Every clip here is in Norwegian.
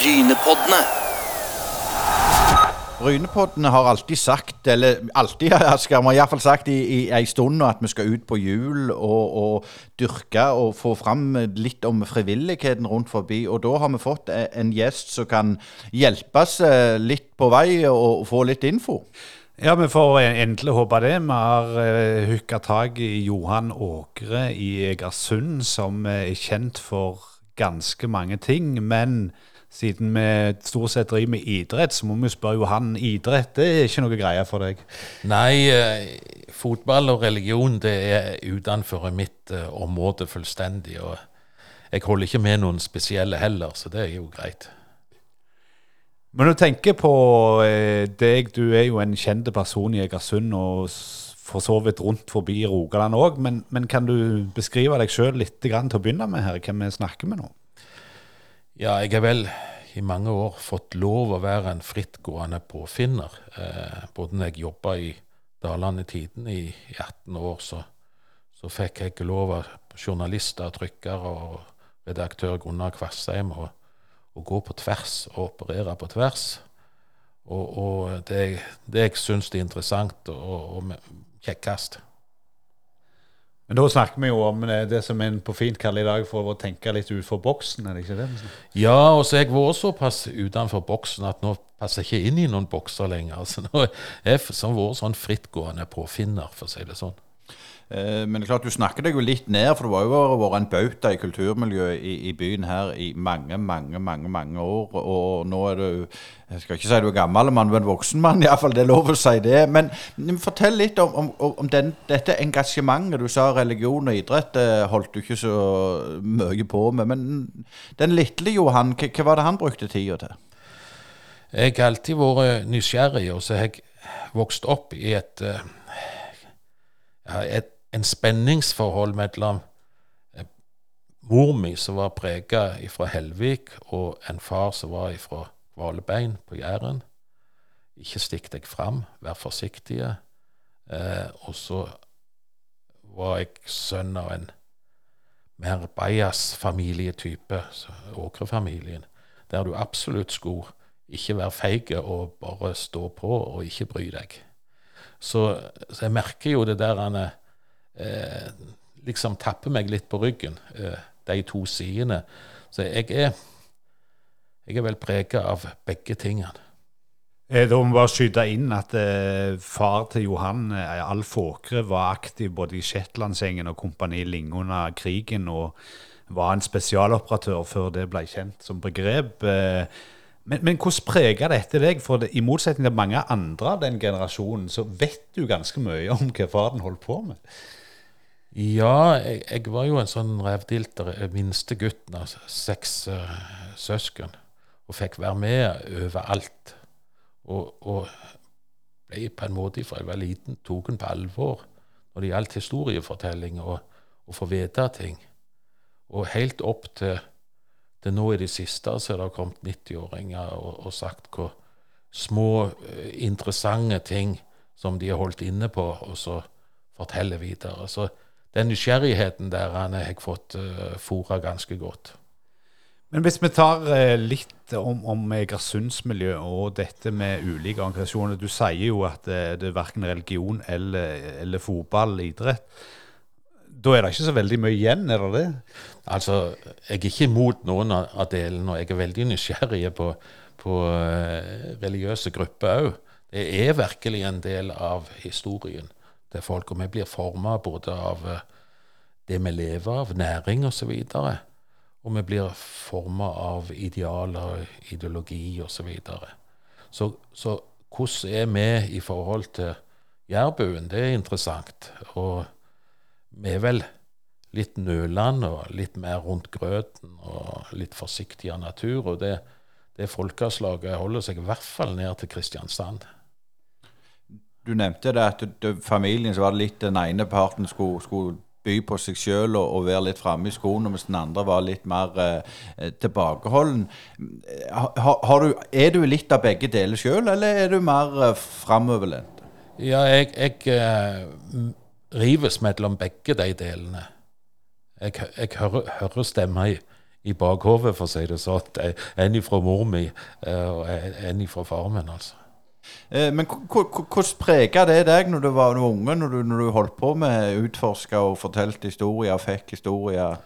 Brynepoddene. Brynepoddene har alltid sagt, eller alltid Asker, vi har iallfall sagt i, i ei stund nå at vi skal ut på hjul og, og dyrke og få fram litt om frivilligheten rundt forbi. Og da har vi fått e- en gjest som kan hjelpe oss eh, litt på vei og få litt info. Ja, vi får endelig håpe det. Vi har hooka tak i Johan Åkre i Egersund, som er kjent for ganske mange ting. Men siden vi stort sett driver med idrett, så må vi spørre Johan. Idrett det er ikke noe greie for deg? Nei, eh, fotball og religion det er utenfor mitt eh, område fullstendig. Og jeg holder ikke med noen spesielle heller, så det er jo greit. Men når du tenker på eh, deg, du er jo en kjent person i Egersund og for så vidt rundt forbi Rogaland òg. Men, men kan du beskrive deg sjøl litt grann til å begynne med her, hvem vi snakker med nå? Ja, jeg har vel i mange år fått lov å være en frittgående påfinner. Eh, både når jeg jobba i Dalane Tiden i, i 18 år, så, så fikk jeg lov av journalister, trykkere og redaktør Gunnar Kvassheim å gå på tvers og operere på tvers. Og, og det, det jeg syns er interessant og, og kjekkest. Men da snakker vi jo om eh, det som en på fint kaller i dag for å tenke litt utenfor boksen, er det ikke det? Ja, og så har jeg vært såpass utenfor boksen at nå passer jeg ikke inn i noen bokser lenger. Altså, nå er jeg som vært sånn frittgående påfinner, for å si det sånn. Eh, Men det er klart du snakker deg jo litt ned, for du har jo vært en bauta i kulturmiljøet i, i byen her i mange, mange, mange mange år. Og nå er du Jeg skal ikke si du er gammel mann, men voksen mann, iallfall. Det er lov å si det. Men, fortell litt om, om, om den, dette engasjementet. Du sa religion og idrett det holdt du ikke så mye på med. Men den lille Johan, hva var det han brukte tida til? Jeg har alltid vært nysgjerrig, og så har jeg vokst opp i et, eh, et en spenningsforhold mellom eh, mor mi, som var prega fra Helvik, og en far som var fra Valebein på Jæren. Ikke stikk deg fram, vær forsiktige. Eh, og så var jeg sønn av en mer bajas-familietype, Åkre-familien, der du absolutt skulle ikke være feig og bare stå på og ikke bry deg. Så, så jeg merker jo det der han eh, liksom tapper meg litt på ryggen, eh, de to sidene. Så jeg er, jeg er vel prega av begge tingene. Eh, Da må vi bare skyte inn at eh, far til Johan, eh, Alf Åkre, var aktiv både i Shetlandsengen og Kompani Linge under krigen, og var en spesialoperatør før det ble kjent som begrep. Eh, men, men hvordan preger dette deg? For det, i motsetning til mange andre av den generasjonen, så vet du ganske mye om hva faren holdt på med. Ja, jeg, jeg var jo en sånn revdilter, eh, minste gutten av seks uh, søsken, og fikk være med overalt. Og, og ble på en måte fra jeg var liten, den på alvor når det gjaldt historiefortelling og å få vite ting. Og helt opp til, til nå i det siste så er det kommet 90-åringer og, og sagt hvor små, eh, interessante ting som de har holdt inne på, og så forteller videre. Så den nysgjerrigheten der han har fått uh, fora ganske godt. Men hvis vi tar eh, litt om, om Egersundsmiljøet og dette med ulike organisasjoner. Du sier jo at eh, det er verken religion eller, eller fotball, idrett. Da er det ikke så veldig mye igjen, er det det? Altså, jeg er ikke imot noen av delene, og jeg er veldig nysgjerrig på, på eh, religiøse grupper òg. Det er virkelig en del av historien til folk, og vi blir forma både av eh, det vi lever av, næring osv., og, så og vi blir forma av idealer, ideologi osv. Så, videre. så Så hvordan er vi i forhold til jærbuen? Det er interessant. Og vi er vel litt nølende og litt mer rundt grøten og litt forsiktig av natur. Og det, det folkeslaget holder seg i hvert fall ned til Kristiansand. Du nevnte det at det, familien så var det litt den ene parten skulle, skulle by på seg sjøl og, og være litt framme i skoene, mens den andre var litt mer eh, tilbakeholden. Har, har du, er du litt av begge deler sjøl, eller er du mer eh, framoverlent? Ja, jeg, jeg eh, rives mellom begge de delene. Jeg, jeg hører, hører stemmer i, i bakhodet, for å si det sånn. En ifra mor mi og en ifra far min, altså. Men hvordan prega det deg når du var unge, når du, når du holdt på med utforska og fortalte historier og fikk historier?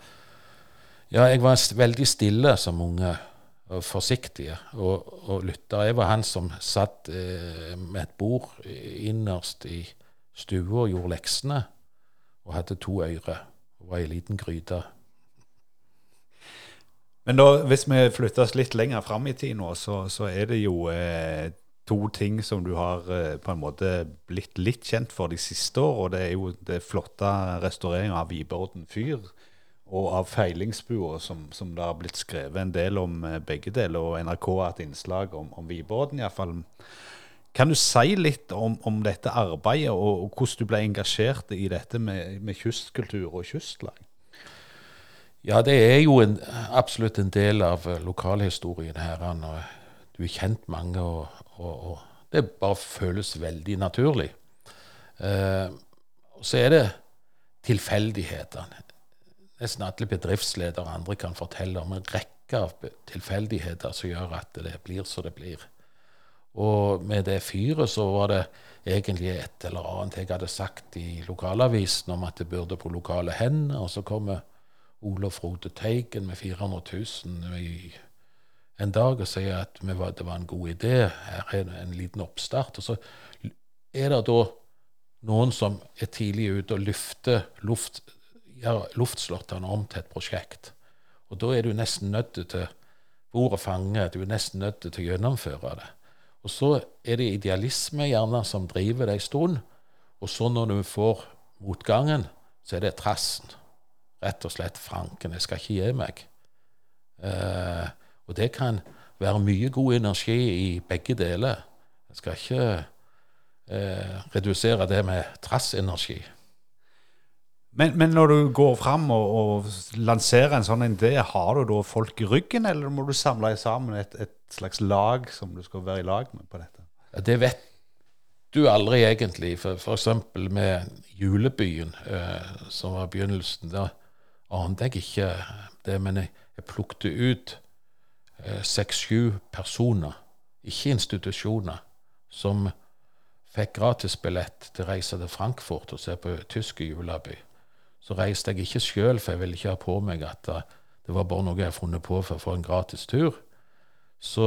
Ja, jeg var veldig stille som unge og forsiktig og, og lytta. Jeg var han som satt eh, med et bord innerst i stua og gjorde leksene, og hadde to øyre og var ei liten gryte. Men da, hvis vi flytter oss litt lenger fram i tid nå, så, så er det jo eh, to ting som du har eh, på en måte blitt litt kjent for de siste år. Og det er jo det flotte restaureringa av Viborden fyr og av Feilingsbua, som, som, det har blitt skrevet en del om eh, begge deler. Og NRK har hatt innslag om, om Viborden iallfall. Kan du si litt om, om dette arbeidet, og, og, hvordan du ble engasjert i dette med, med kystkultur og kystlag? Ja, det er jo en, absolutt en del av eh, lokalhistorien her. Og du er kjent mange, og, og, og, det bare føles veldig naturlig. Eh, så er det tilfeldighetene nesten alle bedriftsledere og andre kan fortelle om en rekke av tilfeldigheter som gjør at det blir som det blir. Og med det fyret så var det egentlig et eller annet jeg hadde sagt i lokalavisen om at det burde på lokale hender, og så kommer Olof Rode Teigen med 400 000 i en dag og sier at det var en god idé, her er det en liten oppstart. Og så er det da noen som er tidlig ute og løfter luft, gjøre luftslottene om til et prosjekt. Og da er du nesten nødt til bordet fange, du er nesten nødt til å gjennomføre det. Og så er det idealisme gjerne som driver deg en stund. Og så når du får motgangen, så er det trassen. Rett og slett Franken. Jeg skal ikke gi meg. Eh, og det kan være mye god energi i begge deler. Jeg skal ikke eh, redusere det med trassenergi. Men, men, når du går fram og, og, lanserer en sånn idé, har du da folk i ryggen, eller må du samle sammen et, et, slags lag som du skal være i lag med på dette? Det vet du aldri egentlig. For, eksempel med Julebyen, eh, som var begynnelsen. Da ante jeg ikke det, men jeg, jeg plukket ut seks-sju eh, personer, ikke institusjoner, som fikk gratisbillett til å reise til Frankfurt og se på tyske juleby så reiste jeg ikke sjøl, for jeg ville ikke ha på meg at eh, det var bare noe jeg har funnet på for å få en gratis tur. Så,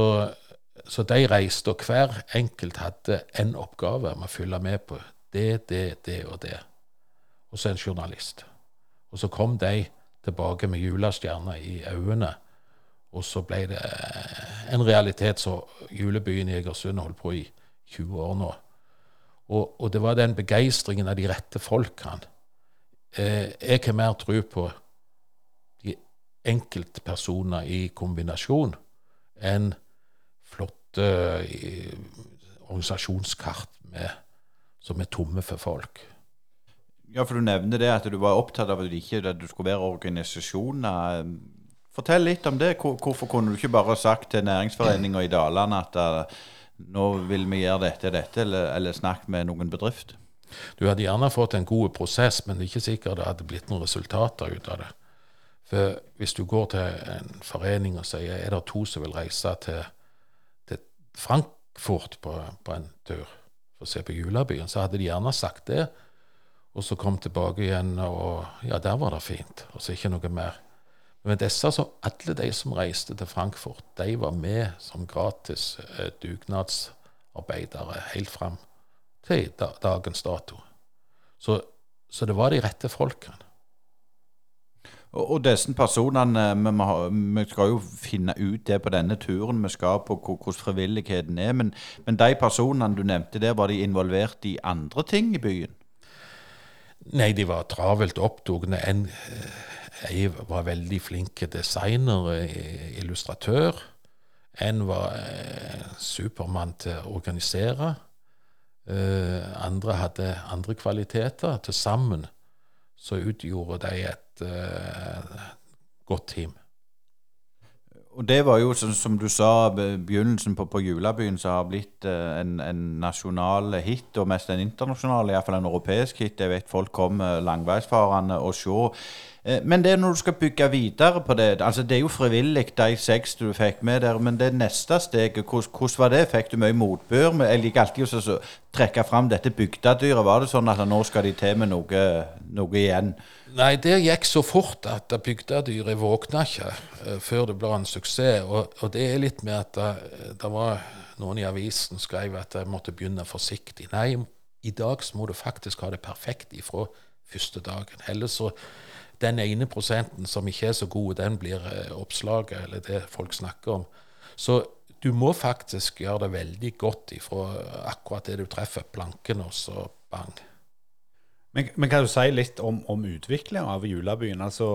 så de reiste, og hver enkelt hadde en oppgave med å følge med på det, det, det og det. Og så en journalist. Og så kom de tilbake med julestjerner i øynene. Og så ble det eh, en realitet som julebyen i Egersund holdt på i 20 år nå. Og, og det var den begeistringen av de rette folkene eh, jeg har mer tro på de enkeltpersoner i kombinasjon enn flotte eh, organisasjonskart med, som er tomme for folk. Ja, for du nevner det at du var opptatt av at, ikke, at du skulle være organisasjoner. Fortell litt om det. Hvorfor kunne du ikke bare sagt til næringsforeninga i Dalane at uh, nå vil vi gjøre dette og dette, eller, eller snakket med noen bedrift? Du hadde gjerne fått en god prosess, men det er ikke sikkert det hadde blitt noen resultater ut av det. For hvis du går til en forening og sier er det to som vil reise til, til Frankfurt på, på, en tur for å se på julebyen, så hadde de gjerne sagt det. Og så kom tilbake igjen, og ja, der var det fint. Og så ikke noe mer. Men disse, så, alle de som reiste til Frankfurt, de var med som gratis eh, dugnadsarbeidere helt fram til dagens dato. Så, så det var de rette folkene. Og, og disse personene vi, vi, skal jo finne ut det på denne turen vi skal på, hvordan frivilligheten er. Men, men de personene du nevnte der, var de involvert i andre ting i byen? Nei, de var travelt opptatt. En, en var veldig flink designer, illustratør. En var eh, supermann til å organisere. Eh, andre hadde andre kvaliteter. Til sammen så utgjorde de et eh, godt team. Og det var jo, som, du sa, begynnelsen på, på julebyen som har blitt uh, en, en, nasjonal hit, og mest en internasjonal, iallfall en europeisk hit. Jeg vet folk kom langveisfarende og se. Eh, Men det er når du skal bygge videre på det altså Det er jo frivillig, de seks du fikk med der, men det neste steget, hvordan, var det? Fikk du mye motbør? Jeg liker alltid å trekke fram dette bygdedyret. Var det sånn at nå skal de til med noe, noe igjen? Nei, det gikk så fort at bygdedyret våkna ikke eh, før det ble en suksess. Og, og det er litt med at det, det var noen i avisen skrev at jeg måtte begynne forsiktig. Nei, i dag så må du faktisk ha det perfekt ifra første dagen. Ellers så den ene prosenten som ikke er så god, den blir eh, oppslaget, eller det folk snakker om. Så du må faktisk gjøre det veldig godt ifra akkurat det du treffer planken, og så bang. Men, men kan du si litt om, om utviklingen av julebyen? Altså,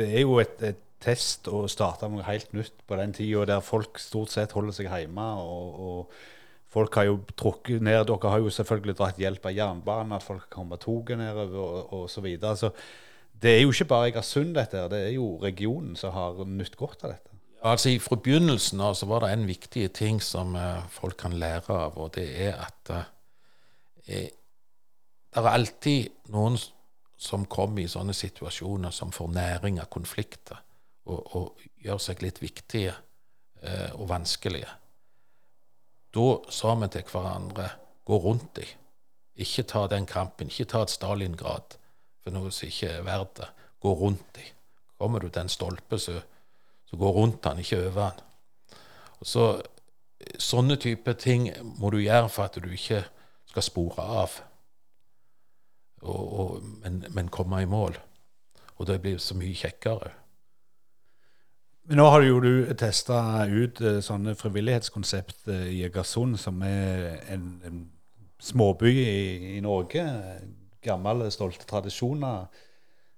det er jo et, et test å starte med noe helt nytt på den tida der folk stort sett holder seg hjemme. og, og Folk har jo trukket ned Dere har jo selvfølgelig dratt hjelp av jernbanen, at folk kommer toget nedover og, så videre. Så det er jo ikke bare Egersund, dette, her, det er jo regionen som har nytt godt av dette. Altså Fra begynnelsen av så var det en viktig ting som eh, folk kan lære av, og det er at eh, det er alltid noen som kommer i sånne situasjoner som får næring av konflikter, og, og gjør seg litt viktige eh, og vanskelige. Da sa vi til hverandre gå rundt dem. Ikke ta den kampen. Ikke ta et Stalingrad for noe som ikke er verdt det. Gå rundt dem. Kommer du til en stolpe, så så gå rundt den, ikke over den. Og så, sånne type ting må du gjøre for at du ikke skal spore av, og, og, men, men komme i mål. Og det blir så mye kjekkere. Men nå har jo du testa ut eh, sånne frivillighetskonsept eh, i Egersund, som er en, en småby i, i Norge. Gamle, stolte tradisjoner.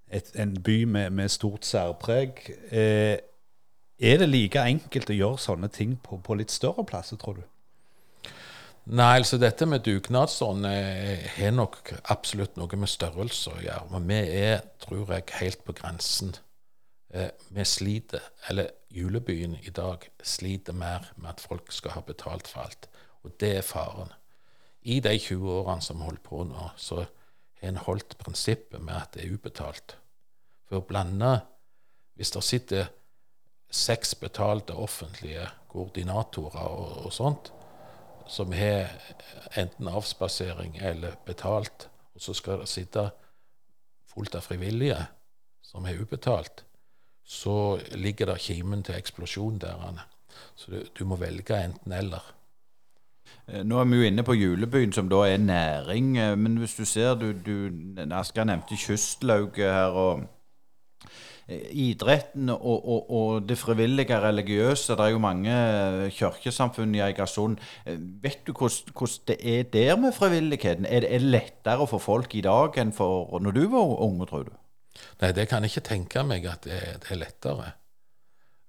Et, en by med, med stort særpreg. Eh, er det like enkelt å gjøre sånne ting på, på litt større plasser, tror du? Nei, altså dette med dugnadsånd eh, har nok absolutt noe med størrelse å gjøre. Men vi er, tror jeg, helt på grensen. Eh, vi sliter, eller julebyen i dag sliter mer med at folk skal ha betalt for alt. Og det er faren. I de 20 årene som vi holder på nå, så har en holdt prinsippet med at det er ubetalt. For å blande Hvis det sitter seks betalte offentlige koordinatorer og, og sånt, som har enten avspasering eller betalt, og så skal det sitte fullt av frivillige som er ubetalt, så ligger det kimen til eksplosjon der. Anne. Så du, du må velge enten-eller. Eh, Nå er vi jo inne på julebyen, som da er næring. eh, Men hvis du ser du, du Asker nevnte kystlauget her. og eh, Idretten og, og, og det frivillige religiøse. Det er jo mange kirkesamfunn i Egersund. Eh, Vet du hvordan hvordan det er der med frivilligheten? Er det, er det lettere for folk i dag enn for når du var unge, tror du? Nei, det kan jeg ikke tenke meg at det, det er lettere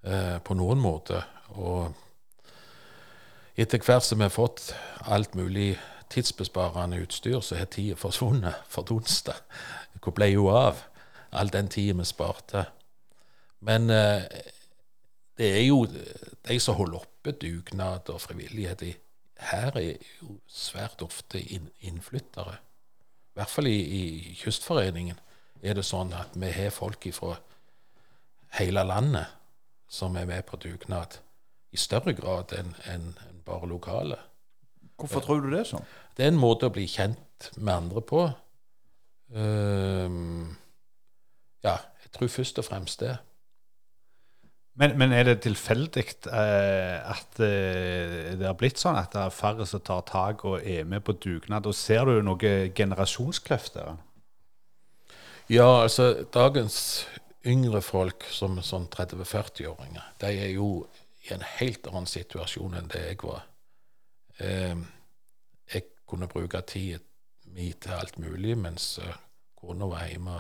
eh, på noen måte. Og etter hvert som vi har fått alt mulig tidsbesparende utstyr, så har tida forsvunnet, fordunsta. Hvor ble jo av all den tida vi sparte? Men eh, det er jo de som holder oppe dugnad og frivillighet i, her, er jo svært ofte inn, innflyttere. I hvert fall i, i Kystforeningen er det sånn at vi har folk fra hele landet som er med på dugnad, i større grad enn en, en bare lokale. Hvorfor tror du det sånn? Det er en måte å bli kjent med andre på. Um, ja, jeg tror først og fremst det. Men, men er det tilfeldig eh, at eh, det har blitt sånn at det er færre som tar tak og er med på dugnad? Og ser du noen generasjonskløft der? Ja, altså dagens yngre folk, som sånn 30-40-åringer, de er jo i en helt annen situasjon enn det jeg var. Eh, jeg kunne bruke tida mi til alt mulig, mens eh, kona var hjemme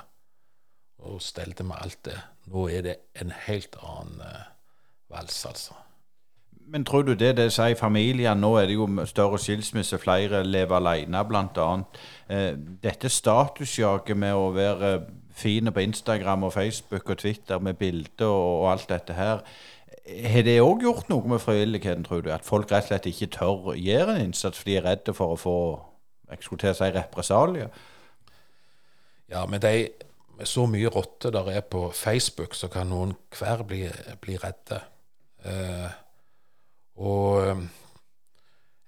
og stelte med alt det. Nå er det en helt annen eh, vals, altså. Men tror du det det sier familien? Nå er det jo større skilsmisse, flere lever alene bl.a. Eh, dette statusjaget med å være fine på Instagram og Facebook og Twitter med bilder og, alt dette her, har det òg gjort noe med frivilligheten, tror du? At folk rett og slett ikke tør å gjøre en innsats fordi de er redde for å få jeg skulle til å si represalier? Ja, men de med så mye rotte der er på Facebook, så kan noen hver bli, bli redde. Eh, og eh,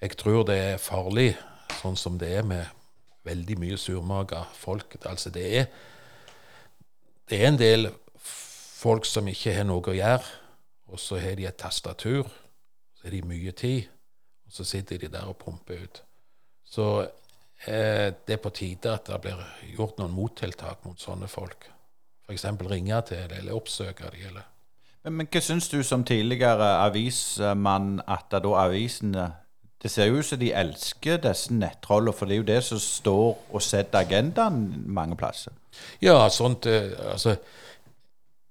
jeg tror det er farlig, sånn som det er med veldig mye surmaga folk. Altså det er, det er en del folk som ikke har noe å gjøre, og så har de et tastatur, så har de mye tid, og så sitter de der og pumper ut. Så eh, det er på tide at det blir gjort noen mottiltak mot sånne folk. F.eks. ringe til dem, eller oppsøke dem. Eller. Men, hva syns du som tidligere avismann at da avisene Det ser jo ut som de elsker disse nettrollene, for det er jo det som står og setter agendaen mange plasser. Ja, sånt eh, Altså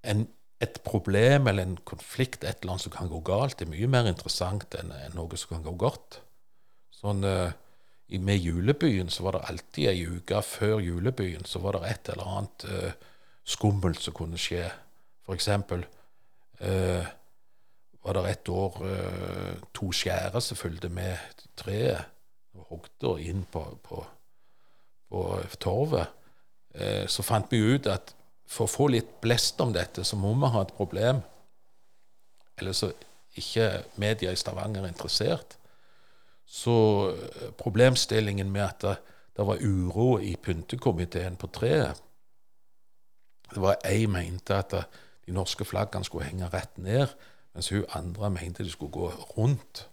en, et problem eller en konflikt, et eller annet som kan gå galt, er mye mer interessant enn, enn noe som kan gå godt. Sånn, uh, med julebyen så var det alltid ei uke før julebyen så var det et eller annet uh, skummelt som kunne skje. For eksempel uh, var det et år to skjærer som fulgte med treet og hogde inn på, på, på torvet. så fant vi ut at for å få litt blest om dette, så må vi ha et problem. Eller så ikke media i Stavanger er interessert. Så eh, problemstillingen med at det, det var uro i pyntekomiteen på treet Det var ei mente at de norske flaggene skulle henge rett ned, mens hun andre mente de skulle gå rundt.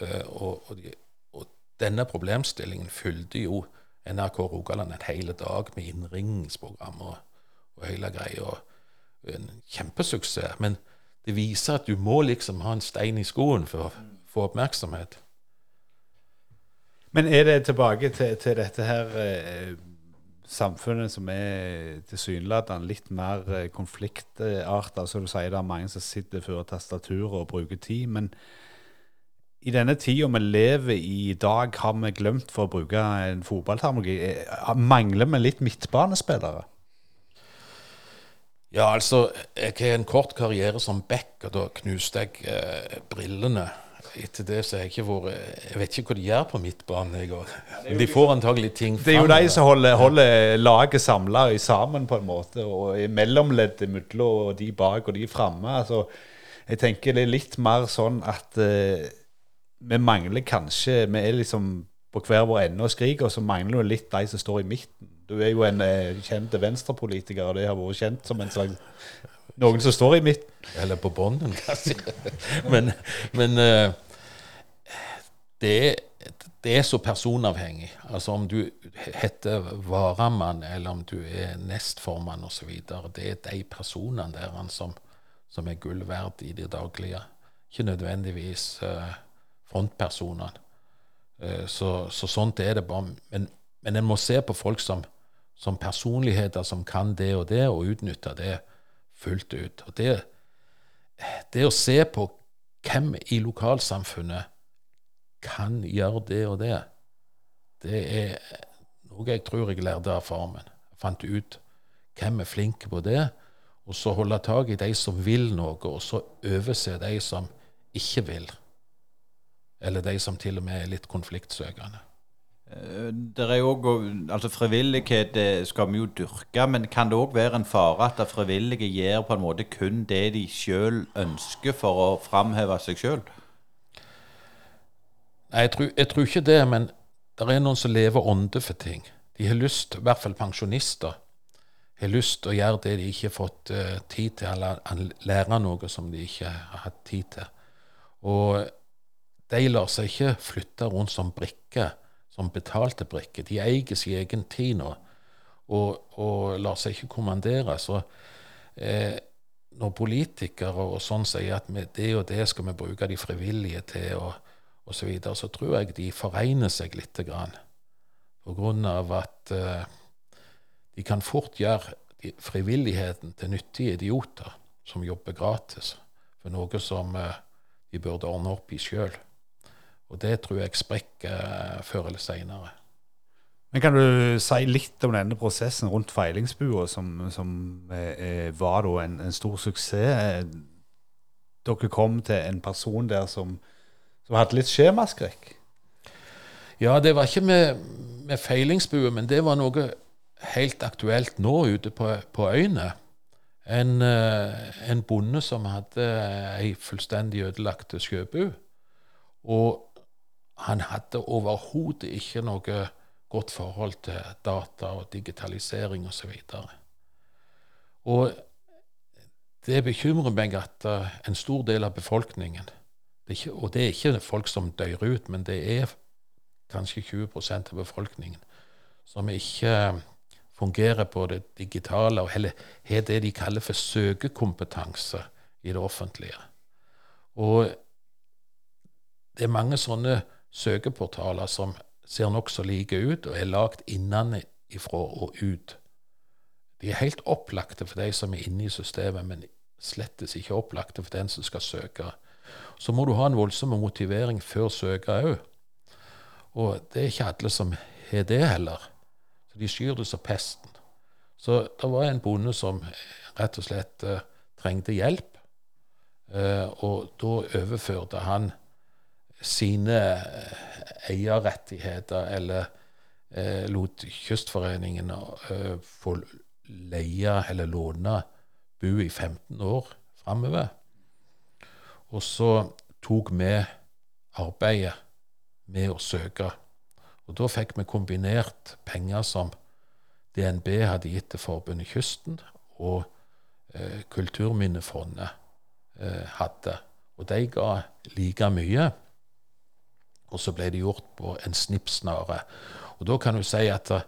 Eh, og, og, de, og denne problemstillingen fylte jo NRK Rogaland en hel dag med innringningsprogrammer og hele greia. En kjempesuksess. Men det viser at du må liksom ha en stein i skoen for å få oppmerksomhet. Men er det tilbake til, til dette her eh, samfunnet som er tilsynelatende litt mer eh, konfliktarta? Så du sier det er mange som sitter foran tastaturet og bruker tid. Men i denne tida vi lever i i dag, har vi glemt, for å bruke en fotballtermologi, eh, mangler vi litt midtbanespillere? Ja, altså, jeg har en kort karriere som back, og da knuste jeg eh, brillene. Etter det så har jeg ikke vært Jeg vet ikke hva de gjør på midtbanen. Jeg, og, de får antagelig ting fram. Det er jo de som holder, holder laget samla sammen, på en måte. Og i mellomleddet mellom de bak og de framme. Altså, jeg tenker det er litt mer sånn at uh, vi mangler kanskje Vi er liksom på hver vår ende og skriker, og så mangler vi litt de som står i midten. Du er jo en uh, kjent venstrepolitiker, og det har vært kjent som en slags noen som står i midten. Eller på bånden, kanskje. men, men uh, det, det, er så personavhengig. Altså om du heter varamann, eller om du er nestformann osv. Det er de personene der som, som er gull verdt i det daglige. Ikke nødvendigvis uh, frontpersonene. Uh, så, så sånt er det bare. Men, men en må se på folk som som personligheter som kan det og det, og utnytte det fullt ut. Og det, det å se på hvem i lokalsamfunnet kan gjøre det og det, det er noe jeg tror jeg lærte av farmen. Jeg fant ut hvem er flinke på det, og så holde tak i de som vil noe, og så overse de som ikke vil. Eller de som til og med er litt konfliktsøkende. Eh, det er jo altså Frivillighet skal vi jo dyrke, men kan det òg være en fare at frivillige gjør på en måte kun det de sjøl ønsker for å framheve seg sjøl? Nei, jeg tror, jeg tror, ikke det, men det er noen som lever ånde for ting. De har lyst, i hvert fall pensjonister, har lyst å gjøre det de ikke har fått uh, tid til, eller lære noe som de ikke har hatt tid til. Og de lar seg ikke flytte rundt som brikker som betalte brikker. De eier sin egen tid nå og, og lar seg ikke kommandere. Så eh, når politikere og sånn sier at det og det skal vi bruke de frivillige til, og, og så, så tror jeg de foregner seg lite grann. På grunn av at eh, de kan fort gjøre frivilligheten til nyttige idioter som jobber gratis for noe som eh, de burde ordne opp i sjøl. Og det tror jeg sprekker eh, før eller seinere. Men Kan du si litt om denne prosessen rundt feilingsbua, som, som eh, eh var en, en, stor suksess? Dere kom til en person der som, som hadde litt skjemaskrekk? Ja, det var ikke med, med feilingsbue, men det var noe helt aktuelt nå ute på, på øyene. En, eh, en, bonde som hadde ei fullstendig ødelagt sjøbu. Og han hadde overhodet ikke noe godt forhold til data og digitalisering osv. Og, og det bekymrer meg at uh, en stor del av befolkningen det ikke, Og det er ikke folk som dør ut, men det er kanskje 20% av befolkningen som ikke fungerer på det digitale, og heller har det de kaller for søkekompetanse i det offentlige. Og det er mange sånne søkeportaler som ser nokså like ut, og er lagd innenfra og ut. De er helt opplagte for de som er inne i systemet, men slettes ikke opplagte for den som skal søke. Så må du ha en voldsom motivering før søker òg. Og det er ikke alle som har det heller. Så de skyr det som pesten. Så det var en bonde som rett og slett uh, trengte hjelp. Uh, og da overførte han sine uh, eierrettigheter, eller lot Kystforeningen få leie eller låne bu i 15 år framover. Og så tok vi arbeidet med å søke og da fikk vi kombinert penger som DNB hadde gitt til Forbundet Kysten, og eh, Kulturminnefondet eh, hadde. Og de ga like mye. Og så ble det gjort på en snippsnare. Og da kan du si at da,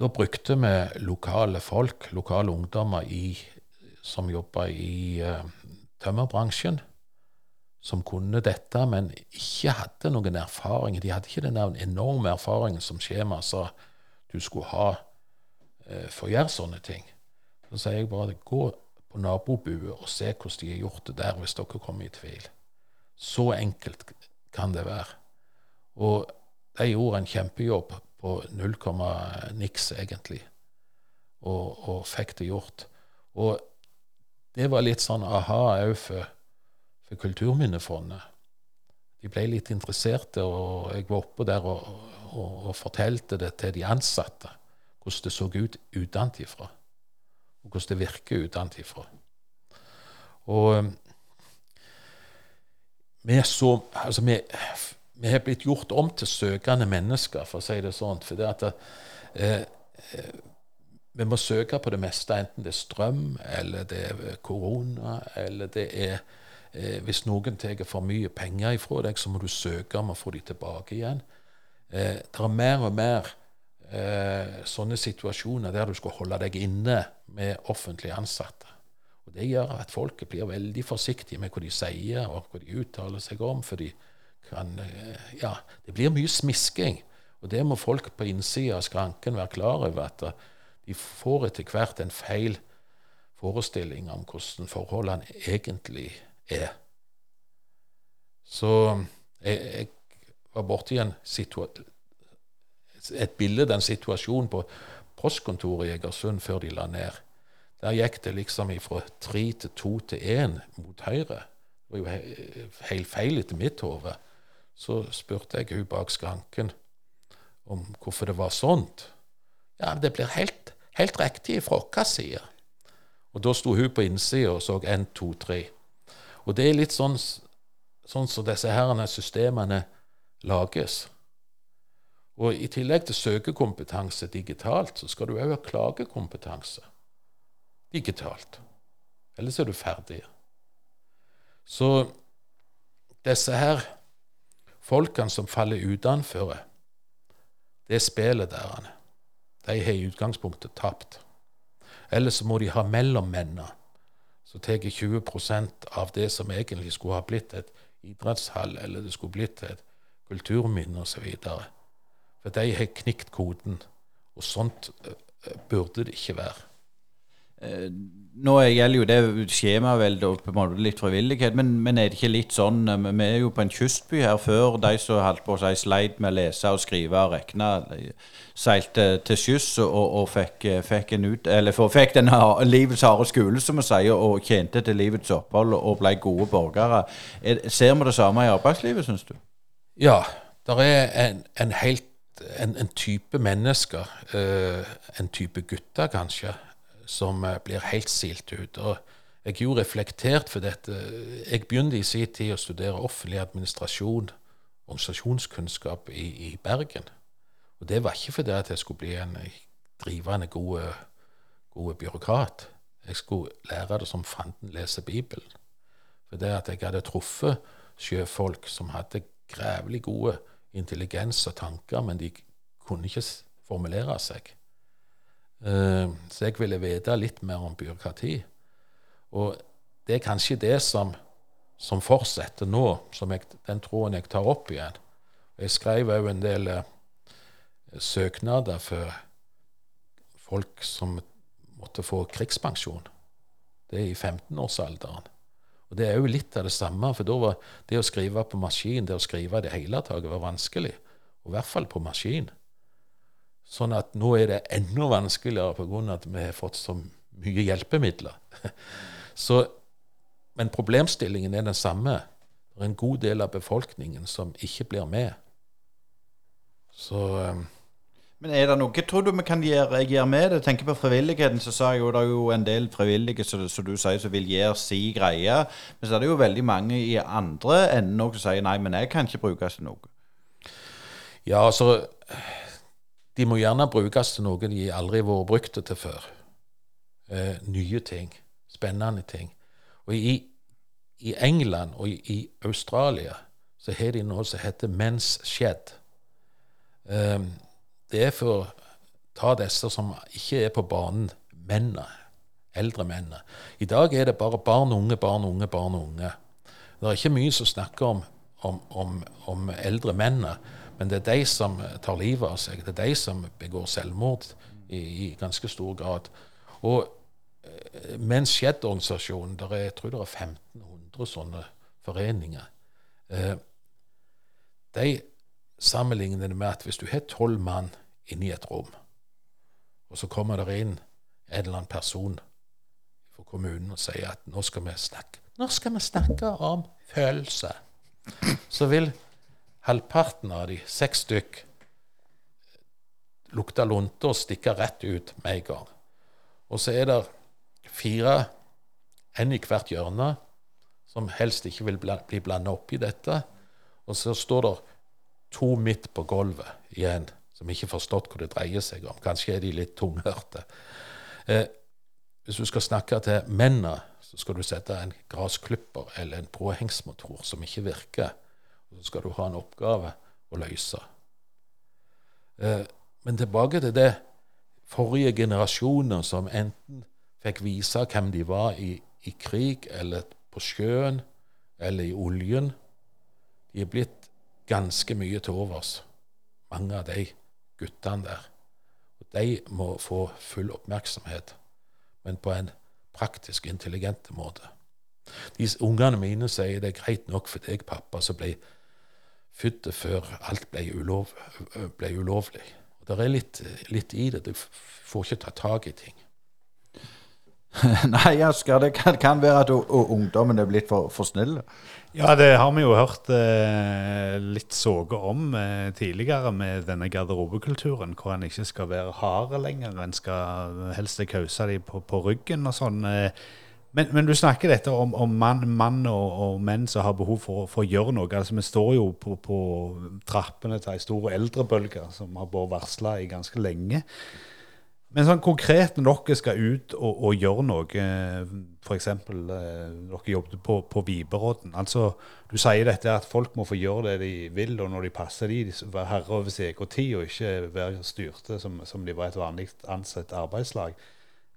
eh, brukte vi lokale folk, lokale ungdommer i, som jobba i uh, tømmerbransjen som kunne dette, men ikke hadde noen erfaring. De hadde ikke den enorme erfaringen som skjema sa du skulle ha uh, for å gjøre sånne ting. Så sier jeg bare gå på nabobue og se hvordan de har gjort det der, hvis dere kommer i tvil. Så enkelt kan det være. Og de gjorde en kjempejobb på null komma niks, egentlig, og, og fikk det gjort. Og det var litt sånn aha òg for for Kulturminnefondet. De ble litt interesserte, og jeg var oppe der og, og, og fortalte det til de ansatte. Hvordan det så ut utenfra, og hvordan det virker utenfra. Og um, vi, så, altså vi, vi har blitt gjort om til søkende mennesker, for å si det sånn. For det at eh, eh, vi må søke på det meste, enten det er strøm, eller det er korona, eller det er Eh, hvis noen tar for mye penger ifra deg, så må du søke om å få dem tilbake igjen. Eh, det er mer og mer eh, sånne situasjoner der du skal holde deg inne med offentlig ansatte. Og Det gjør at folket blir veldig forsiktige med hva de sier og hva de uttaler seg om. for de kan, eh, ja, Det blir mye smisking. Og det må folk på innsida av skranken være klar over. At eh, de får etter hvert en feil forestilling om hvordan forholdene egentlig er. Så jeg, jeg var borti et bilde den situasjonen på postkontoret i Egersund før de la ned. Der gikk det liksom fra tre til to til én mot høyre. Det var jo helt feil etter mitt hode. Så spurte jeg hun bak skranken om hvorfor det var sånt. Ja, det blir helt, helt riktig fra vår side. Og da sto hun på innsida og så én, to, tre. Og det er litt sånn sånn som disse herrene systemene lages. Og i tillegg til søkekompetanse digitalt, så skal du òg ha klagekompetanse digitalt. Ellers er du ferdig. Så disse her folkene som faller utenfor det spillet der, de har i utgangspunktet tapt. Eller så må de ha mellommennene så tar 20% av det som egentlig skulle ha blitt et idrettshall, eller det skulle blitt et kulturminne osv. For de har knikt koden. Og sånt burde det ikke være. Eh, nå gjelder jo det skjemaveldet og på en måte litt frivillighet, men, men, er det ikke litt sånn eh, Vi er jo på en kystby her før. De som holdt på å si sleit med å lese og skrive og regne, seilte til skyss og, og fikk, fikk, en ut, eller fikk den livets harde skole, som vi sier, og tjente til livets opphold og ble gode borgere. Er, ser vi det samme i arbeidslivet, syns du? Ja. Det er en, en helt en, en, type mennesker, eh, en type gutter kanskje, som eh, blir helt silt ut. Og jeg er jo reflektert for dette. Jeg begynte i sin tid å studere offentlig administrasjon, organisasjonskunnskap, i, i Bergen. Og det var ikke fordi jeg skulle bli en drivende god, god byråkrat. Jeg skulle lære det som fanden leser Bibelen. For det at jeg hadde truffet sjøfolk som hadde grævlig gode intelligens og tanker, men de kunne ikke formulere seg. Eh, så jeg ville vite litt mer om byråkrati. Og det er kanskje det som, som fortsetter nå, som jeg, den troen jeg tar opp igjen. Jeg skrev òg en del eh, søknader for folk som måtte få krigspensjon. Det er i 15-årsalderen. Og Det er jo litt av det samme, for da var det å skrive på maskin, det å skrive i det hele tatt, var vanskelig. Og i hvert fall på maskin. Sånn at nå er det enda vanskeligere pga. at vi har fått så mye hjelpemidler. så, men problemstillingen er den samme. Det er en god del av befolkningen som ikke blir med. Så um, men er det noe tror du vi kan gjøre, gjøre med det? Tenker på frivilligheten, så sa jeg jo det er jo en del frivillige som du sier, som vil gjøre si greie. Men så er det jo veldig mange i andre enden som sier nei, men jeg kan ikke brukes til noe. Ja, altså De må gjerne brukes til noe de aldri har vært brukt til før. Eh, nye ting. Spennende ting. Og i, i England og i, i, Australia så har de noe som heter Men's Shed. Um, det er for å ta disse som ikke er på banen, mennene. Eldre mennene. I dag er det bare barn og unge, barn og unge, barn og unge. Det er ikke mye som snakker om, om, om, om eldre mennene, men det er de som tar livet av seg. Det er de som begår selvmord i, i ganske stor grad. Og eh, mens Skjedd-organisasjonen, jeg tror det er 1500 sånne foreninger, eh, de sammenligner det med at hvis du har tolv mann inne i et rom. Og så kommer det inn en eller annen person fra kommunen og sier at nå skal vi snakke Nå skal vi snakke om følelser. Så vil halvparten av de, seks stykk, lukter lunte og stikker rett ut med en gang. Og så er det fire, en i hvert hjørne, som helst ikke vil bli blanda opp i dette. Og så står det to midt på gulvet igjen som ikke har forstått hva det dreier seg om. Kanskje er de litt tunghørte. Eh, hvis du skal snakke til mennene, så skal du sette en gressklipper eller en påhengsmotor som ikke virker. Så skal du ha en oppgave å løse. Eh, men tilbake til det forrige generasjoner som enten fikk vise hvem de var i, i krig, eller på sjøen, eller i oljen. De er blitt ganske mye til overs, mange av de guttene der. Og de må få full oppmerksomhet, men på en praktisk, intelligent måte. De Ungene mine sier det er greit nok for deg, pappa, som ble født før alt ble, ulov, ble ulovlig. Og Det er litt, litt, i det. Du får ikke ta tak i ting. Nei, Asker, det kan, kan, være at ungdommen er blitt for, for snille. Ja, det har vi jo hørt eh, litt såge om eh, tidligere med denne garderobekulturen, hvor en ikke skal være hard lenger. En skal helst kause dem på, på, ryggen og sånn. Eh. Men, men, du snakker dette om, om mann, mann og, og, menn som har behov for, for, å gjøre noe. Altså, Vi står jo på, på trappene til ei stor eldrebølge som har vært varsla i ganske lenge. Men sånn konkret, når dere skal ut og, og gjøre noe, f.eks. Eh, dere jobbet på, på Viberodden. Altså, du sier dette at folk må få gjøre det de vil, og når de passer de, de være herre over sin egen tid, og ikke være styrte som, som de var et vanlig ansett arbeidslag.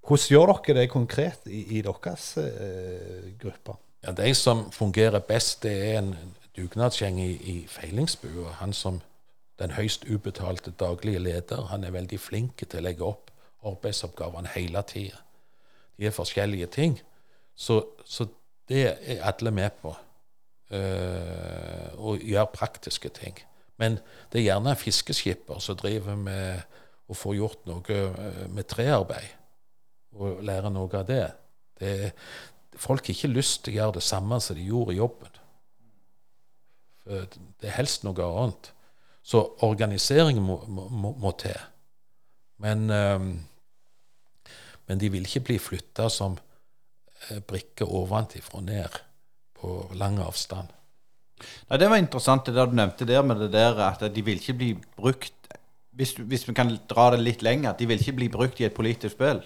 Hvordan gjør dere det konkret i, i deres eh, grupper? Ja, De som fungerer best, det er en dugnadsgjeng i, i feilingsbua. Han som den høyst ubetalte daglige leder, han er veldig flink til å legge opp arbeidsoppgavene hele tida. De er forskjellige ting. Så, så, det er alle med på. Uh, og gjør praktiske ting. Men det er gjerne fiskeskipper som driver med å få gjort noe eh, med trearbeid, og lære noe av det. det folk har ikke lyst til å gjøre det samme som de gjorde i jobben. For det er helst noe annet. Så organisering må, må, må til. Men, um, men de vil ikke bli flytta som eh, brikker ovenfra og ned på lang avstand. Nei, Det var interessant det du nevnte der med det der at de vil ikke bli brukt hvis, hvis vi kan dra det litt lenger, at de vil ikke bli brukt i et politisk spill?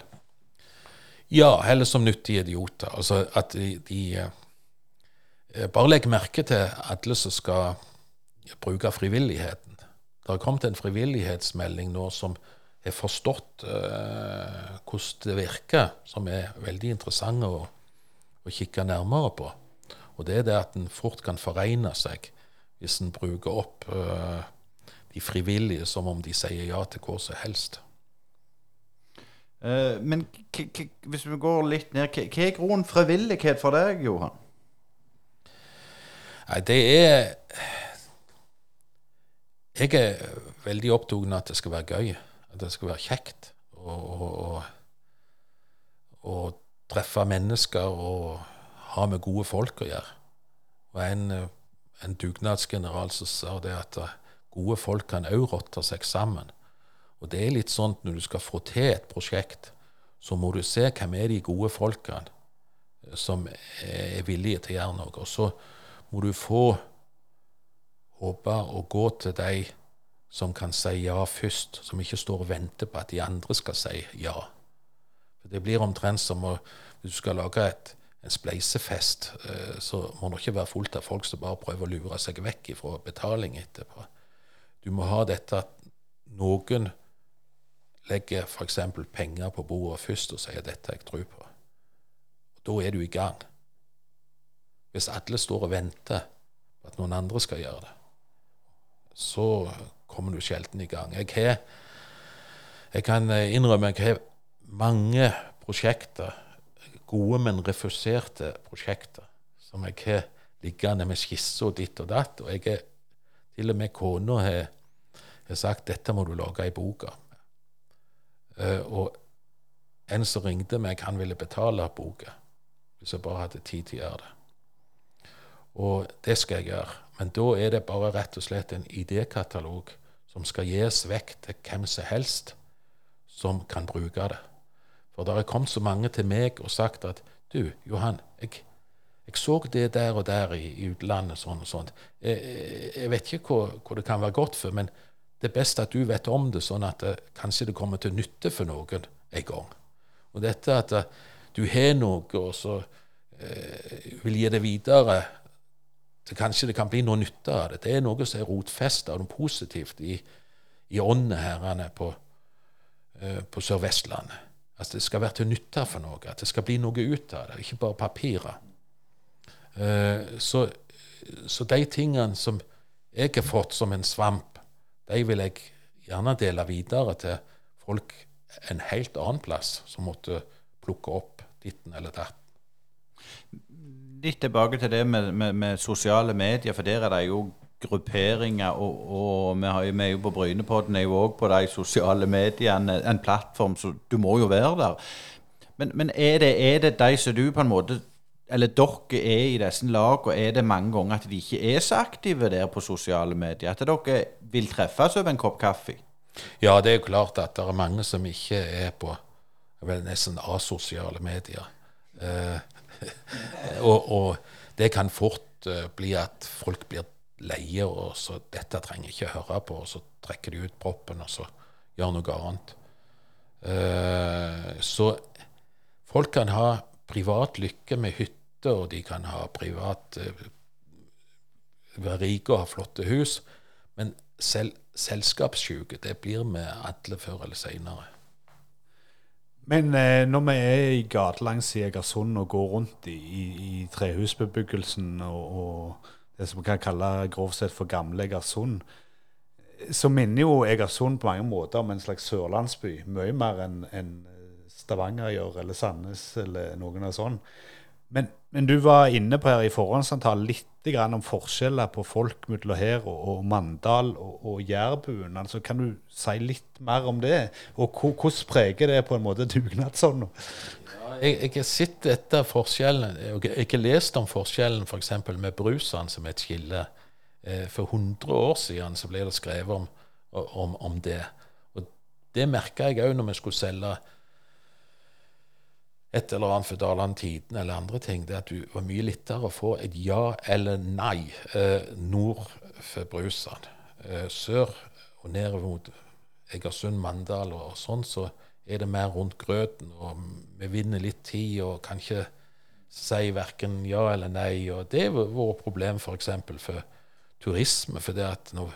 Ja, heller som nyttige idioter. Altså at de, de eh, Bare legg merke til alle som skal bruke frivilligheten. Det har kommet en frivillighetsmelding nå som har forstått uh, hvordan det virker, som er veldig interessant å, å kikke nærmere på. Og det er det at en fort kan foregne seg hvis en bruker opp uh, de frivillige som om de sier ja til hva som helst. Uh, men hvis vi går litt ned, hva er grunnen frivillighet for deg, Johan? Nei, det er Jeg er veldig opptatt av at det skal være gøy. At det skal være kjekt. å treffe mennesker og ha med gode folk å gjøre. Og en, eh, en dugnadsgeneral som sa det at eh, gode folk kan òg rotte seg sammen. Og det er litt sånn når du skal få til et prosjekt, så må du se hvem er de gode folkene eh, som er villige til å gjøre noe. Og så må du få håpe å gå til de som kan si ja først, som ikke står og venter på at de andre skal si ja. For Det blir omtrent som å, hvis du skal lage et en spleisefest, eh, så må det ikke være fullt av folk som bare prøver å lure seg vekk fra betaling etterpå. Du må ha dette at noen legger f.eks. penger på bordet først og sier 'dette jeg tror på'. Og Da er du i gang. Hvis alle står og venter på at noen andre skal gjøre det, så kommer du sjelden i gang. Jeg, har, jeg kan innrømme jeg har mange prosjekter gode, men refuserte prosjekter som jeg har liggende med skisser og ditt og datt. Og jeg er til og med kona har, har sagt dette må du lage i boka. Uh, og en som ringte meg, han ville betale boka hvis jeg bare hadde tid til å gjøre det. Og det skal jeg gjøre. Men da er det bare rett og slett en idékatalog som skal gis vekk til hvem som helst som kan bruke det. For det er kommet så mange til meg og sagt at du, Johan, jeg, jeg så det der og der i, i utlandet, sånn og sånn. Jeg, jeg, vet ikke hva, hva, det kan være godt for, men det er best at du vet om det, sånn at det, kanskje det kommer til nytte for noen en gang. Og dette at du har noe, og så eh, vil gi det videre så kanskje det kan bli noe nytte av det. Det er noe som er rotfesta, noe positivt i, i ånden her på, eh, på Sør-Vestlandet. At det skal være til nytte for noe, at det skal bli noe ut av det, ikke bare papirer. Eh, så, så, de tingene som jeg har fått som en svamp, de vil jeg gjerne dele videre til folk en helt annen plass som måtte plukke opp ditten eller datten. Litt tilbake til det med, med, med, sosiale medier, for der er det jo grupperinger, og, og vi, har, vi, er jo på Brynepodden er jo òg på de sosiale mediene en plattform, så du må jo være der. Men, men er, det, er det de som du på en måte eller dere er i disse lagene, er det mange ganger at de ikke er så aktive der på sosiale medier? At dere vil treffes over en kopp kaffe? Ja, det er jo klart at det er mange som ikke er på vel nesten asosiale medier. Eh, og, og, det kan fort uh, bli at folk blir leie, og så 'Dette trenger jeg ikke høre på', og så trekker de ut proppen, og så gjør noe annet. Eh, så folk kan ha privat lykke med hytte, og de kan ha privat uh, være rike og ha flotte hus, men selv selskapssjuke, det blir vi alle før eller seinere. Men eh, når vi er i gatelangs i Egersund og går rundt i, i, i trehusbebyggelsen og, og det som vi kan kalle grovt sett for gamle Egersund, så minner jo Egersund på mange måter om en slags sørlandsby. Mye mer enn en Stavanger gjør, eller Sandnes, eller noen av sånn. Men, men, du var inne på her i forhåndssamtalen litt om forskjeller på folk mellom her og, Mandal og, og Jærbuen. Altså, kan du si litt mer om det? Og hvordan preger det på en måte dugnadsånda? jeg, jeg har sett dette forskjellen, og jeg har lest om forskjellen f.eks. For med brusene som et skille Eh, for 100 år siden så ble det skrevet om, om, om det. Og det merka jeg òg når vi skulle selge et eller annet for Daland Tiden eller andre ting. Det at du var mye lettere å få et ja eller nei eh, nord for Brusand. Eh, sør og nedover mot Egersund, Mandal og, og sånn, så er det mer rundt grøten. Og vi vinner litt tid og kan ikke si verken ja eller nei. Og det har vært problem f.eks. For, for turisme. For det at når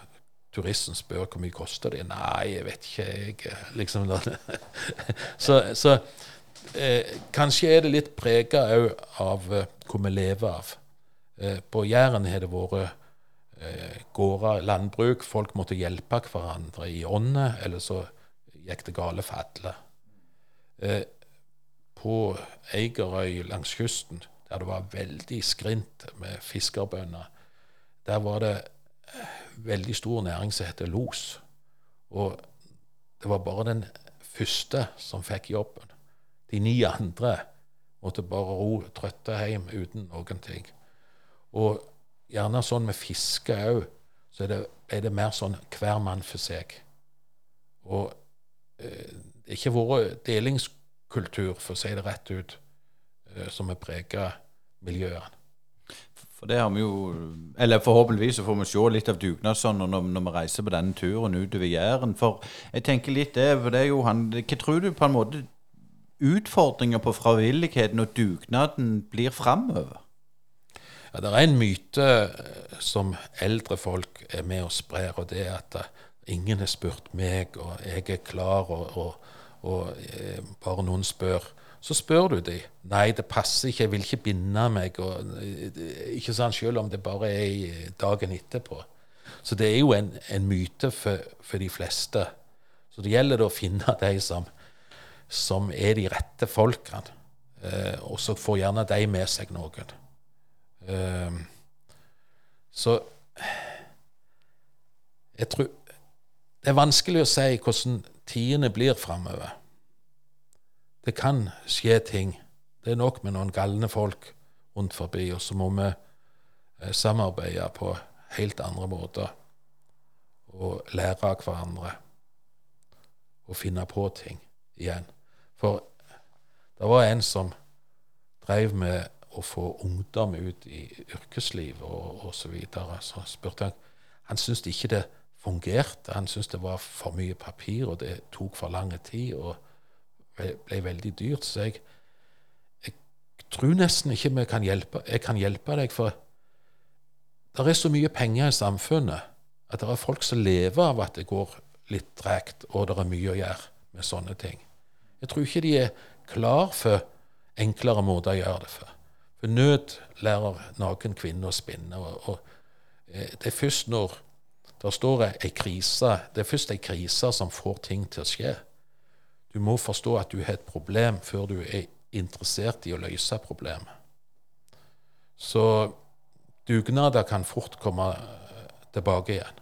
turisten spør hvor mye koster det Nei, jeg vet ikke, jeg liksom så, så eh, kanskje er det litt prega òg av eh, hvor vi lever av. Eh, på Jæren har det vært eh, gårder, landbruk. Folk måtte hjelpe hverandre i ånda, eller så gikk det gale for alle. Eh, på Eigerøy langs kysten, der det var veldig skrint med fiskerbønder, der var det eh, veldig stor næring som heter los. Og det var bare den første som fikk jobben. De ni andre måtte bare ro trøtte hjem uten noen ting. Og gjerne sånn med fiske òg, så er det, er det, mer sånn hver mann for seg. Og eh, det har ikke vært delingskultur, for å si det rett ut, eh, som har preget miljøene. For det har vi jo Eller forhåpentligvis så får vi se litt av dugnadsånden når, når vi reiser på denne turen utover Jæren. For jeg tenker litt det, for det er jo han Hva tror du på en måte utfordringer på frivilligheten og dugnaden blir framover? Ja, det er en myte eh, som eldre folk er med og sprer, og det er at eh, ingen har spurt meg, og jeg er klar, og, og, og eh, bare noen spør. Så spør du dem. Nei, det passer ikke, jeg vil ikke binde meg. Og, ikke sant, Selv om det bare er dagen etterpå. Så det er jo en, en myte for, for, de fleste. Så det gjelder å finne de som som er de rette folkene. Eh, og så får gjerne de med seg noen. Eh, så jeg tror Det er vanskelig å si hvordan tidene blir framover. Det kan skje ting. Det er nok med noen galne folk rundt forbi, og så må vi eh, samarbeide på helt andre måter. Og lære av hverandre. Og finne på ting igjen. For det var en som drev med å få ungdom ut i yrkesliv og osv. Så, videre. så spurte han Han syntes ikke det fungerte. Han syntes det var for mye papir, og det tok for lang tid og ble veldig dyrt. Så jeg, jeg tror nesten ikke vi kan hjelpe, jeg kan hjelpe deg, for det er så mye penger i samfunnet at det er folk som lever av at det går litt tregt, og det er mye å gjøre med sånne ting. Jeg tror ikke de er klar for enklere måter å gjøre det for. For nød lærer naken kvinne å spinne. Og, og, eh, det er først når det står ei krise, det er først ei krise som får ting til å skje. Du må forstå at du har et problem før du er interessert i å løse problemet. Så dugnader kan fort komme eh, tilbake igjen.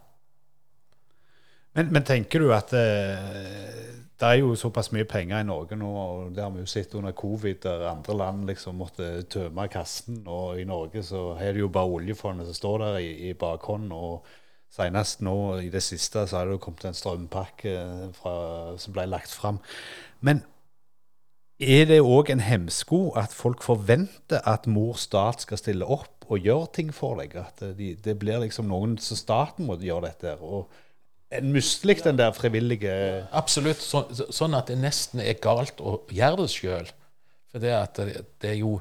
Men, men tenker du at eh, det er jo såpass mye penger i Norge nå, og det har vi jo sett under covid, der andre land liksom måtte tømme kassen. Og i Norge så er det jo bare oljefondet som står der i, i bakhånd. Og senest nå i det siste så har det jo kommet en strømpakke fra, som ble lagt fram. Men er det òg en hemsko at folk forventer at mor stat skal stille opp og gjøre ting for deg? At det, det blir liksom noen som staten må gjøre dette. og en mustelig, den der frivillige Absolutt. Så, sånn at det nesten er galt å gjøre det sjøl. For det, det, det, er jo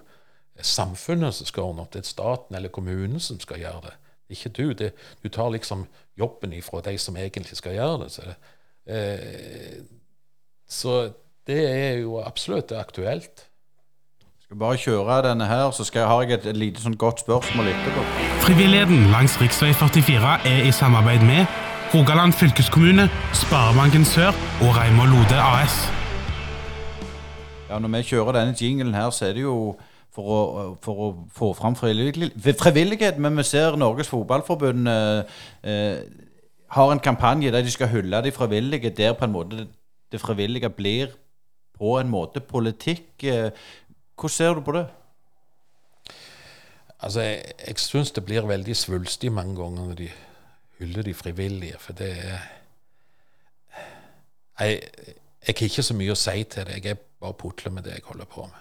samfunnet som skal ordne opp. Det er staten eller kommunen som skal gjøre det. Ikke du. Det, du tar liksom jobben ifra de som egentlig skal gjøre det. Så, eh, så det er jo absolutt aktuelt. Jeg skal bare kjøre denne her, så skal, har jeg et, et lite sånn godt spørsmål etterpå. Frivilligheten langs rv. 44 er i samarbeid med Rogaland fylkeskommune, Sparebanken Sør og Reimar Lode AS. Ja, Når vi kjører denne jinglen her, så er det jo for å, for å få fram frivillighet. Men vi ser Norges Fotballforbund eh, eh, har en kampanje der de skal hylle de frivillige, der på en måte det frivillige blir på en måte politikk. Eh, hvordan ser du på det? Altså, jeg, jeg syns det blir veldig svulstig mange ganger når de hyller de frivillige, for det er Jeg, jeg har ikke så mye å si til det. Jeg er bare putler med det jeg holder på med.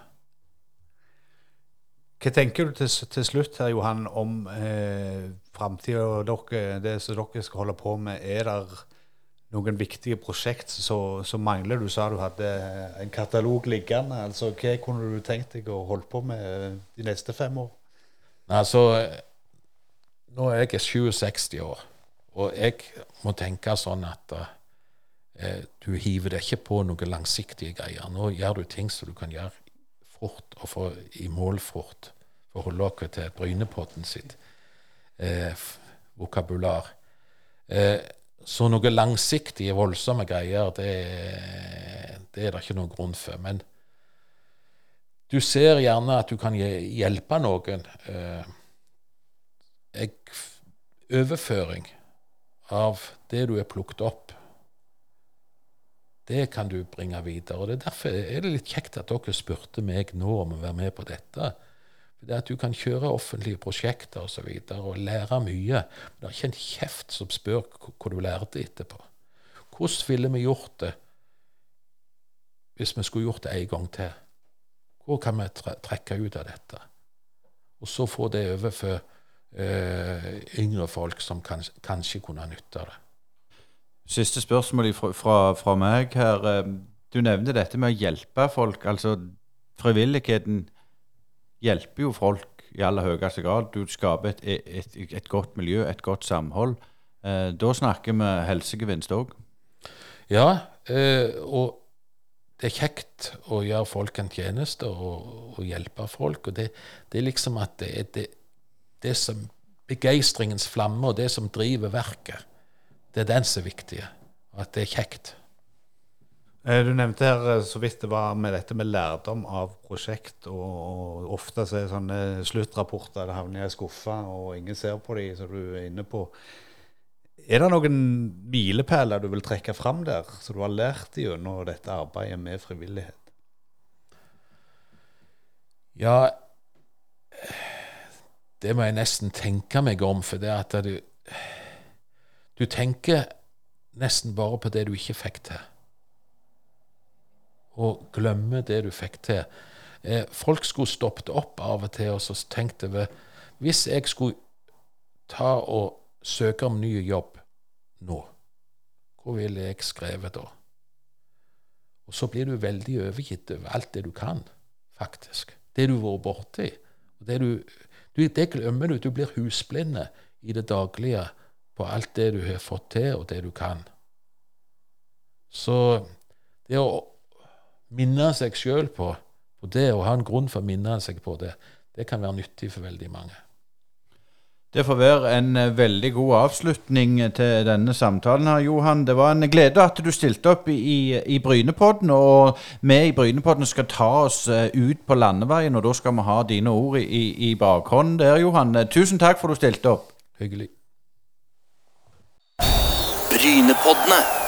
Hva tenker du til, til slutt her, Johan, om eh, framtida dere, det som dere skal holde på med? Er det noen viktige prosjekt som mangler? Du sa du hadde en katalog liggende. altså Hva kunne du tenkt deg å holde på med de neste fem år? Altså, nå er jeg 67 år, og jeg må tenke sånn at eh, du hiver deg ikke på noen langsiktige greier. Nå gjør du ting som du kan gjøre fort og få i mål fort. For å holde dere til Brynepodden sitt eh, vokabular. Eh, så noen langsiktige, voldsomme greier, det, det, er det ikke noen grunn for. Men du ser gjerne at du kan hjelpe noen. Eh, jeg, overføring av det du er plukket opp, det kan du bringe videre. og det er Derfor er det litt kjekt at dere spurte meg nå om å være med på dette. Det at du kan kjøre offentlige prosjekter osv. Og, så og lære mye. Men det er ikke en kjeft som spør hva du lærte etterpå. Hvordan ville vi gjort det hvis vi skulle gjort det en gang til? Hvor kan vi trekke ut av dette? Og så få det over for uh, yngre folk som kan, kanskje kunne nytte det. Siste spørsmål fra, fra, fra, meg her. Eh, du nevnte dette med å hjelpe folk. Altså frivilligheten hjelper jo folk i aller høyeste grad. Du skaper et, et, et godt miljø, et godt samhold. Eh, da snakker vi helsegevinst òg. Ja, eh, og det er kjekt å gjøre folk en tjeneste og, og hjelpe folk. Og det, det, er liksom at det det, det som begeistringens flamme og det som driver verket, det er den som er viktig. Og at det er kjekt. Eh, du nevnte her eh, så vidt det var med dette med lærdom av prosjekt. og, Ofte så er det sånne sluttrapporter det havner i skuffa, og ingen ser på de som du er inne på. Er det noen milepæler du vil trekke fram der, som du har lært gjennom dette arbeidet med frivillighet? Ja, det må jeg nesten tenke meg om, for det at du Du tenker nesten bare på det du ikke fikk til og glemme det du fikk til. Eh, folk skulle stoppet opp av og til og så tenkt over Hvis jeg skulle ta og søke om ny jobb nå, hvor ville jeg skrevet da? Og så blir du veldig overgitt over alt det du kan, faktisk. Det du har vært borti. Det, du, du, det glemmer du. Du blir husblinde i det daglige på alt det du har fått til, og det du kan. Så det å minne seg sjøl på, på det, og ha en grunn for å minne seg på det, det kan være nyttig for veldig mange. Det får være en eh, veldig god avslutning til denne samtalen her, Johan. Det var en glede at du stilte opp i, i Brynepodden. Og vi i Brynepodden skal ta oss eh, ut på landeveien, og da skal vi ha dine ord i, i bakhånd der, Johan. Tusen takk for at du stilte opp. Hyggelig. Brynepoddene.